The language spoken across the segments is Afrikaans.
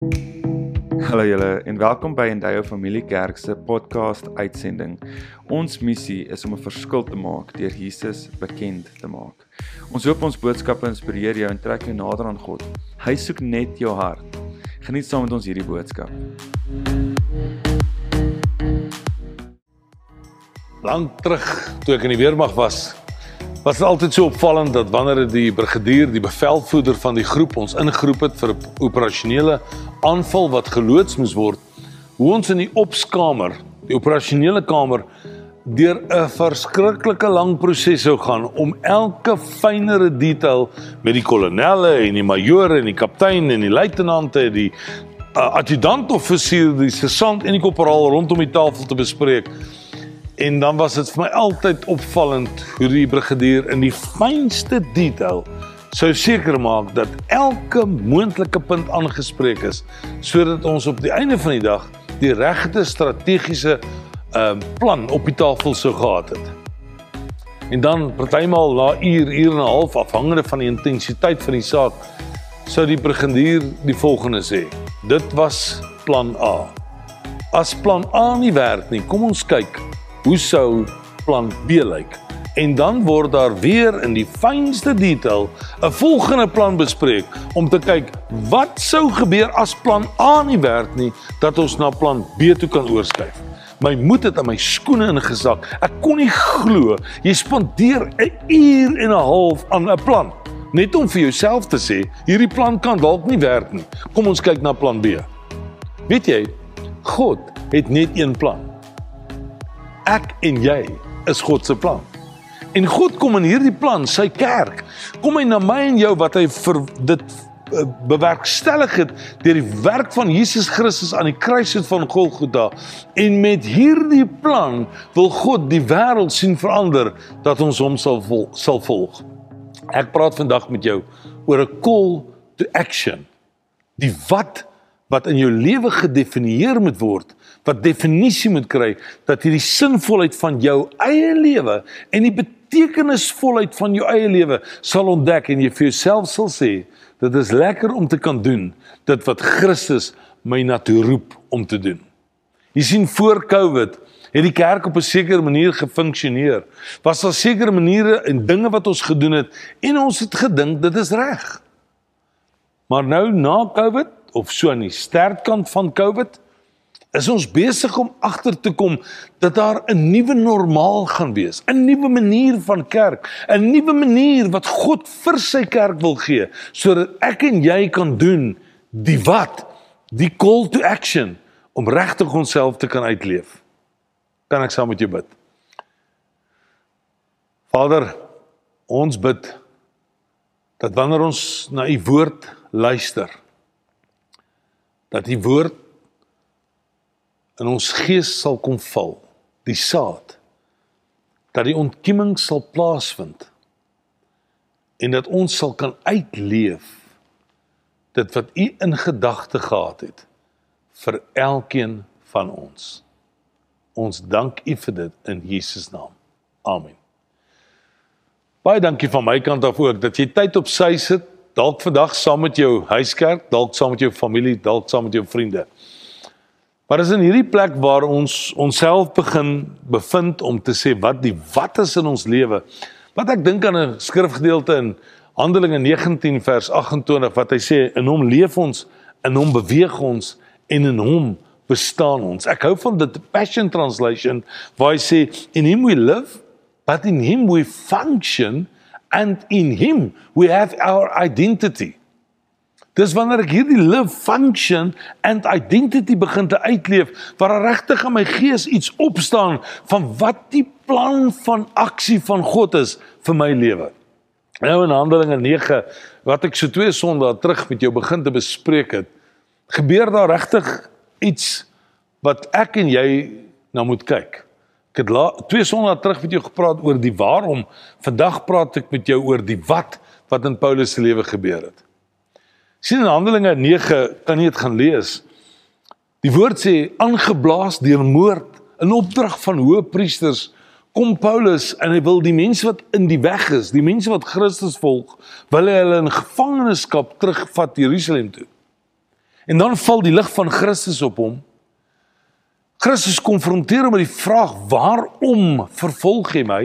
Hallo julle en welkom by Endeavour Familie Kerk se podcast uitsending. Ons missie is om 'n verskil te maak deur Jesus bekend te maak. Ons hoop ons boodskappe inspireer jou en trek jou nader aan God. Hy soek net jou hart. Geniet saam met ons hierdie boodskap. Lank terug toe ek in die weermag was, was altyd so opvallend dat wanneer die brigadier, die bevelvoerder van die groep ons ingeroep het vir 'n operasionele aanval wat geloods moes word, hoe ons in die opskamer, die operasionele kamer deur 'n verskriklike lang proses sou gaan om elke fynere detail met die kolonelle en die majore en die kaptein en die luitenante en die uh, adjutantoffisier, die sergeant en die korporaal rondom die tafel te bespreek. En dan was dit vir my altyd opvallend hoe die brigadier in die fynste detail sou seker maak dat elke moontlike punt aangespreek is sodat ons op die einde van die dag die regte strategiese uh, plan op die tafel sou gehad het. En dan partymal na uur, uur en 'n half afhangende van die intensiteit van die saak sou die brigadier die volgende sê: Dit was plan A. As plan A nie werk nie, kom ons kyk hoe sou plan B lyk? En dan word daar weer in die fynste detail 'n volgende plan bespreek om te kyk wat sou gebeur as plan A nie werk nie dat ons na plan B toe kan oorskuif. My moed het in my skoene ingesak. Ek kon nie glo jy spandeer 'n uur en 'n half aan 'n plan net om vir jouself te sê hierdie plan kan dalk nie werk nie. Kom ons kyk na plan B. Weet jy, God het net een plan ek en jy is God se plan. En God kom in hierdie plan, sy kerk, kom hy na my en jou wat hy vir dit eh, bewerkstellig het deur die werk van Jesus Christus aan die kruis het van Golgotha. En met hierdie plan wil God die wêreld sien verander dat ons hom sal vol, sal volg. Ek praat vandag met jou oor 'n call to action. Die wat wat in jou lewe gedefinieer moet word wat definisie moet kry dat hierdie sinvolheid van jou eie lewe en die betekenisvolheid van jou eie lewe sal ontdek en jy vir jouself sal sê dit is lekker om te kan doen dit wat Christus my na toe roep om te doen. Jy sien voor Covid het die kerk op 'n sekere manier gefunksioneer. Was daar sekere maniere en dinge wat ons gedoen het en ons het gedink dit is reg. Maar nou na Covid of so aan die sterkant van Covid is ons besig om agter te kom dat daar 'n nuwe normaal gaan wees, 'n nuwe manier van kerk, 'n nuwe manier wat God vir sy kerk wil gee, sodat ek en jy kan doen die wat, die call to action om regtig onsself te kan uitleef. Kan ek saam met jou bid? Vader, ons bid dat wanneer ons na u woord luister, dat die woord in ons gees sal kom val, die saad dat die ontkieming sal plaasvind en dat ons sal kan uitleef dit wat u in gedagte gehad het vir elkeen van ons. Ons dank u vir dit in Jesus naam. Amen. Baie dankie van my kant af ook dat jy tyd op sy sit, dalk vandag saam met jou huiskerk, dalk saam met jou familie, dalk saam met jou vriende. Maar is in hierdie plek waar ons onsself begin bevind om te sê wat die wat is in ons lewe. Wat ek dink aan 'n skrifgedeelte in Handelinge 19 vers 28 wat hy sê in hom leef ons, in hom beweeg ons en in hom bestaan ons. Ek hou van dit Passion Translation waar hy sê in him we live but in him we function and in him we have our identity. Dis wanneer ek hierdie live function and identity begin te uitleef waar regtig in my gees iets opstaan van wat die plan van aksie van God is vir my lewe. Nou in Handelinge 9 wat ek so twee sondae terug met jou begin te bespreek het, gebeur daar regtig iets wat ek en jy nou moet kyk. Ek het twee sondae terug met jou gepraat oor die waarom. Vandag praat ek met jou oor die wat wat in Paulus se lewe gebeur het sien in Handelinge 9 kan jy dit gaan lees. Die woord sê aangeblaas deur moord in opdrag van hoë priesters kom Paulus en hy wil die mense wat in die weg is, die mense wat Christus volg, wil hy hulle in gevangenskap terugvat Jerusalem toe. En dan val die lig van Christus op hom. Christus konfronteer hom met die vraag: "Waarom vervolg jy my?"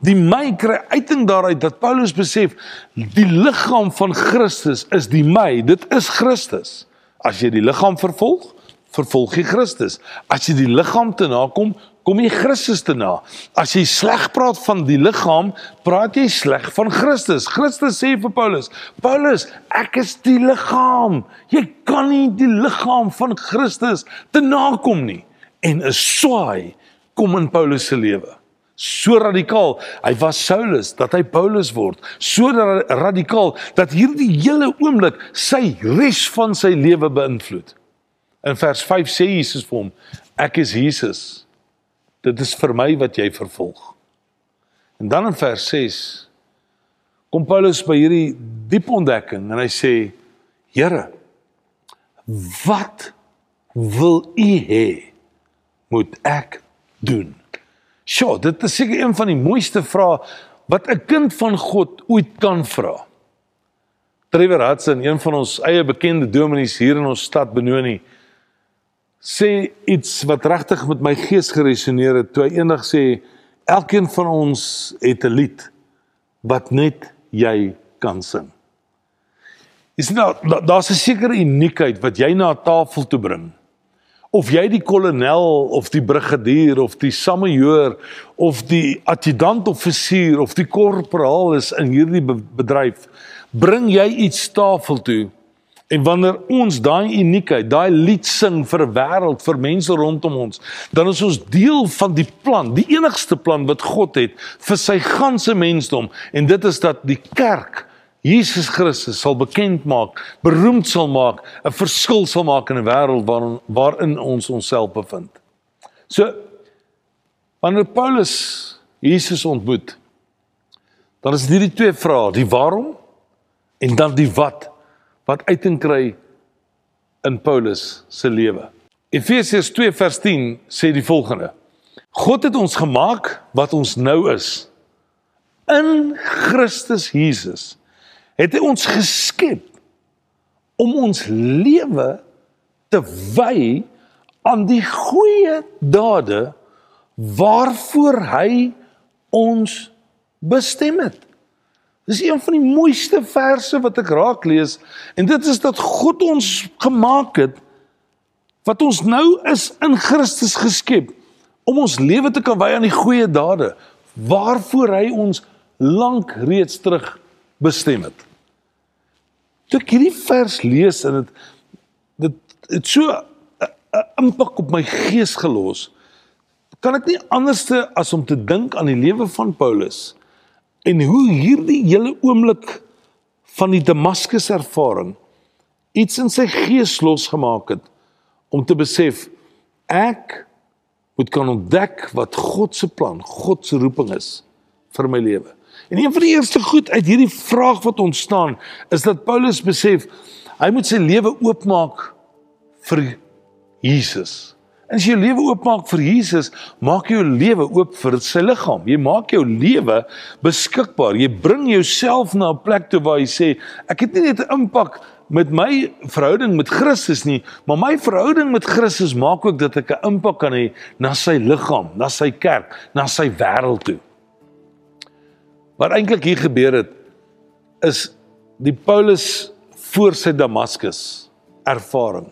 Die my kry uiting daaruit dat Paulus besef die liggaam van Christus is die my, dit is Christus. As jy die liggaam vervolg, vervolg jy Christus. As jy die liggaam te nakom, kom jy Christus te na. As jy sleg praat van die liggaam, praat jy sleg van Christus. Christus sê vir Paulus: "Paulus, ek is die liggaam. Jy kan nie die liggaam van Christus te nakom nie." En 'n swaai kom in Paulus se lewe. So radikaal, hy was Saulus dat hy Paulus word. So radikaal dat hierdie hele oomblik sy res van sy lewe beïnvloed. In vers 5 sê Jesus vir hom: "Ek is Jesus." Dit is vir my wat jy vervolg. En dan in vers 6 kom Paulus by hierdie diep ontdekking en hy sê: Here, wat wil U hê moet ek doen? Sjoe, dit is seker een van die mooiste vrae wat 'n kind van God ooit kan vra. Trevor Hudson, een van ons eie bekende dominees hier in ons stad Benoni, sê iets wat regtig met my gees geresoneer het toe hy eendag sê elkeen van ons het 'n lied wat net jy kan sing. Is nou daar's 'n sekere uniekheid wat jy na 'n tafel toe bring. Of jy die kolonel of die brigadier of die samajoor of die adjutant offisier of die korporaal is in hierdie bedryf, bring jy iets tafel toe En wanneer ons daai uniekheid, daai lied sing vir wêreld, vir mense rondom ons, dan is ons deel van die plan, die enigste plan wat God het vir sy ganse mensdom en dit is dat die kerk Jesus Christus sal bekend maak, beroemd sal maak, 'n verskil sal maak in 'n wêreld waarin waarin ons onsself bevind. So wanneer Paulus Jesus ontmoet, dan is dit hierdie twee vrae, die waarom en dan die wat wat uiting kry in Paulus se lewe. Efesiërs 2 vers 10 sê die volgende: God het ons gemaak wat ons nou is. In Christus Jesus het hy ons geskep om ons lewe te wy aan die goeie dade waarvoor hy ons bestem het. Dis een van die mooiste verse wat ek raak lees en dit is dat God ons gemaak het wat ons nou is in Christus geskep om ons lewe te kan wy aan die goeie dade waarvoor hy ons lank reeds terug bestem het. Toe ek hierdie vers lees en dit dit het so 'n impak op my gees gelos. Kan ek nie anderste as om te dink aan die lewe van Paulus en hoe hierdie hele oomblik van die Damaskus ervaring iets in sy gees losgemaak het om te besef ek moet kan ontdek wat God se plan, God se roeping is vir my lewe. En een van die eerste goed uit hierdie vraag wat ontstaan is dat Paulus besef hy moet sy lewe oopmaak vir Jesus. As jy jou lewe oopmaak vir Jesus, maak jy jou lewe oop vir sy liggaam. Jy maak jou lewe beskikbaar. Jy bring jouself na 'n plek toe waar jy sê, ek het nie net 'n impak met my verhouding met Christus nie, maar my verhouding met Christus maak ook dat ek 'n impak kan hê na sy liggaam, na sy kerk, na sy wêreld toe. Wat eintlik hier gebeur het is die Paulus voor sy Damaskus ervaring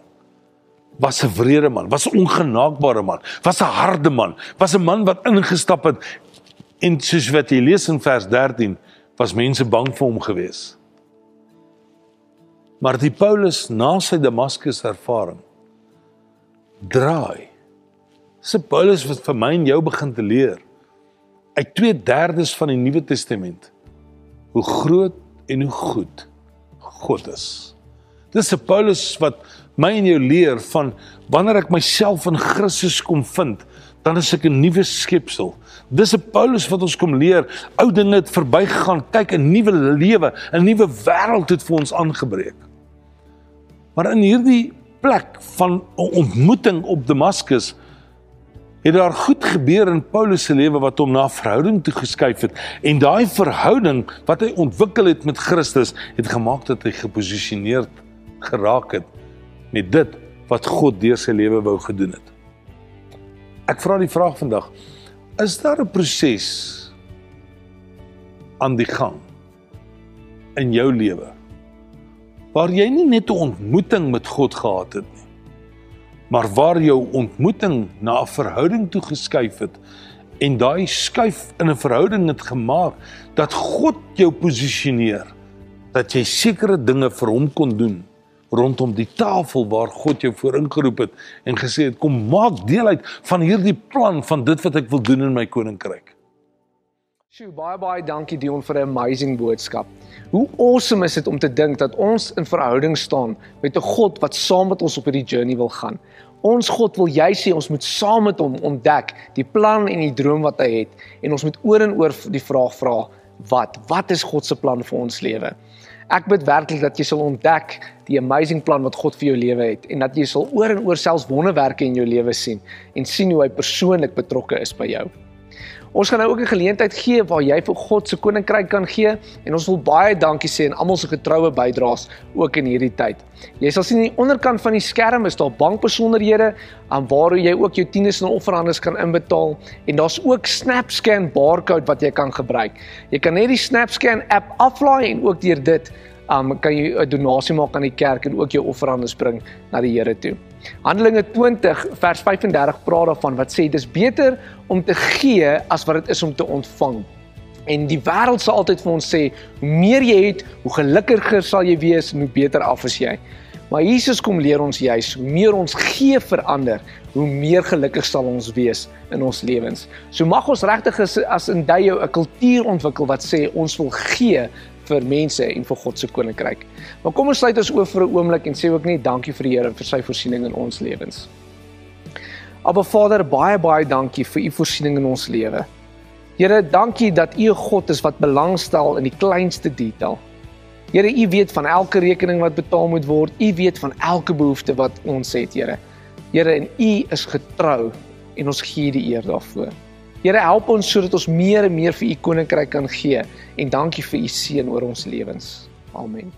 was 'n wrede man, was 'n ongenaakbare man, was 'n harde man, was 'n man wat ingestap het en soos wat jy lees in vers 13, was mense bang vir hom gewees. Maar die Paulus na sy Damaskus ervaring draai. Se Paulus wat vir my en jou begin te leer uit 2/3 van die Nuwe Testament hoe groot en hoe goed God is. Dis 'n Paulus wat my en jou leer van wanneer ek myself in Christus kom vind, dan is ek 'n nuwe skepsel. Dis 'n Paulus wat ons kom leer, ou dinge het verbygegaan, kyk 'n nuwe lewe, 'n nuwe wêreld het vir ons aangebreek. Maar in hierdie plek van ontmoeting op Damaskus het daar goed gebeur in Paulus se lewe wat hom na verhouding toe geskuif het en daai verhouding wat hy ontwikkel het met Christus het gemaak dat hy geposisioneerd geraak het met dit wat God deur sy lewe wou gedoen het. Ek vra die vraag vandag: Is daar 'n proses aan die gang in jou lewe waar jy nie net 'n ontmoeting met God gehad het nie, maar waar jou ontmoeting na 'n verhouding toe geskuif het en daai skuif in 'n verhouding het gemaak dat God jou posisioneer dat jy sekere dinge vir hom kon doen rondom die tafel waar God jou voor ingeroep het en gesê het kom maak deel uit van hierdie plan van dit wat ek wil doen in my koninkryk. Sjoe, baie baie dankie Dion vir 'n amazing boodskap. Hoe awesome is dit om te dink dat ons in verhouding staan met 'n God wat saam met ons op hierdie journey wil gaan. Ons God wil jy sê ons moet saam met hom ontdek die plan en die droom wat hy het en ons moet oor en oor die vraag vra wat wat is God se plan vir ons lewe? Ek bid werklik dat jy sal ontdek die amazing plan wat God vir jou lewe het en dat jy sal oor en oor selfs wonderwerke in jou lewe sien en sien hoe hy persoonlik betrokke is by jou. Ons gaan nou ook 'n geleentheid gee waar jy vir God se koninkryk kan gee en ons wil baie dankie sê aan almal se getroue bydraes ook in hierdie tyd. Jy sal sien aan die onderkant van die skerm is daar bankbesonderhede aan waar jy ook jou tiendes en offerandes kan inbetaal en daar's ook SnapScan barcode wat jy kan gebruik. Jy kan net die SnapScan app aflaai en ook deur dit um, kan jy 'n donasie maak aan die kerk en ook jou offerandes bring na die Here toe. Handelinge 20 vers 35 praat daarvan wat sê dis beter om te gee as wat dit is om te ontvang. En die wêreld sal altyd vir ons sê, hoe meer jy het, hoe gelukkiger sal jy wees en hoe beter af is jy. Maar Jesus kom leer ons juis, hoe meer ons gee vir ander, hoe meer gelukkig sal ons wees in ons lewens. So mag ons regtig as, in Dayo 'n kultuur ontwikkel wat sê ons wil gee vir mense en vir God se koninkryk. Maar kom ons sluit ons oop vir 'n oomblik en sê ook net dankie vir die Here vir sy voorsiening in ons lewens. Aba Vader, baie baie dankie vir u voorsiening in ons lewe. Here, dankie dat u 'n God is wat belangstel in die kleinste detail. Here, u weet van elke rekening wat betaal moet word. U weet van elke behoefte wat ons het, Here. Here, en u is getrou en ons gee die eer daarvoor. Here help ons sodat ons meer en meer vir u koninkryk kan gee en dankie vir u seën oor ons lewens. Amen.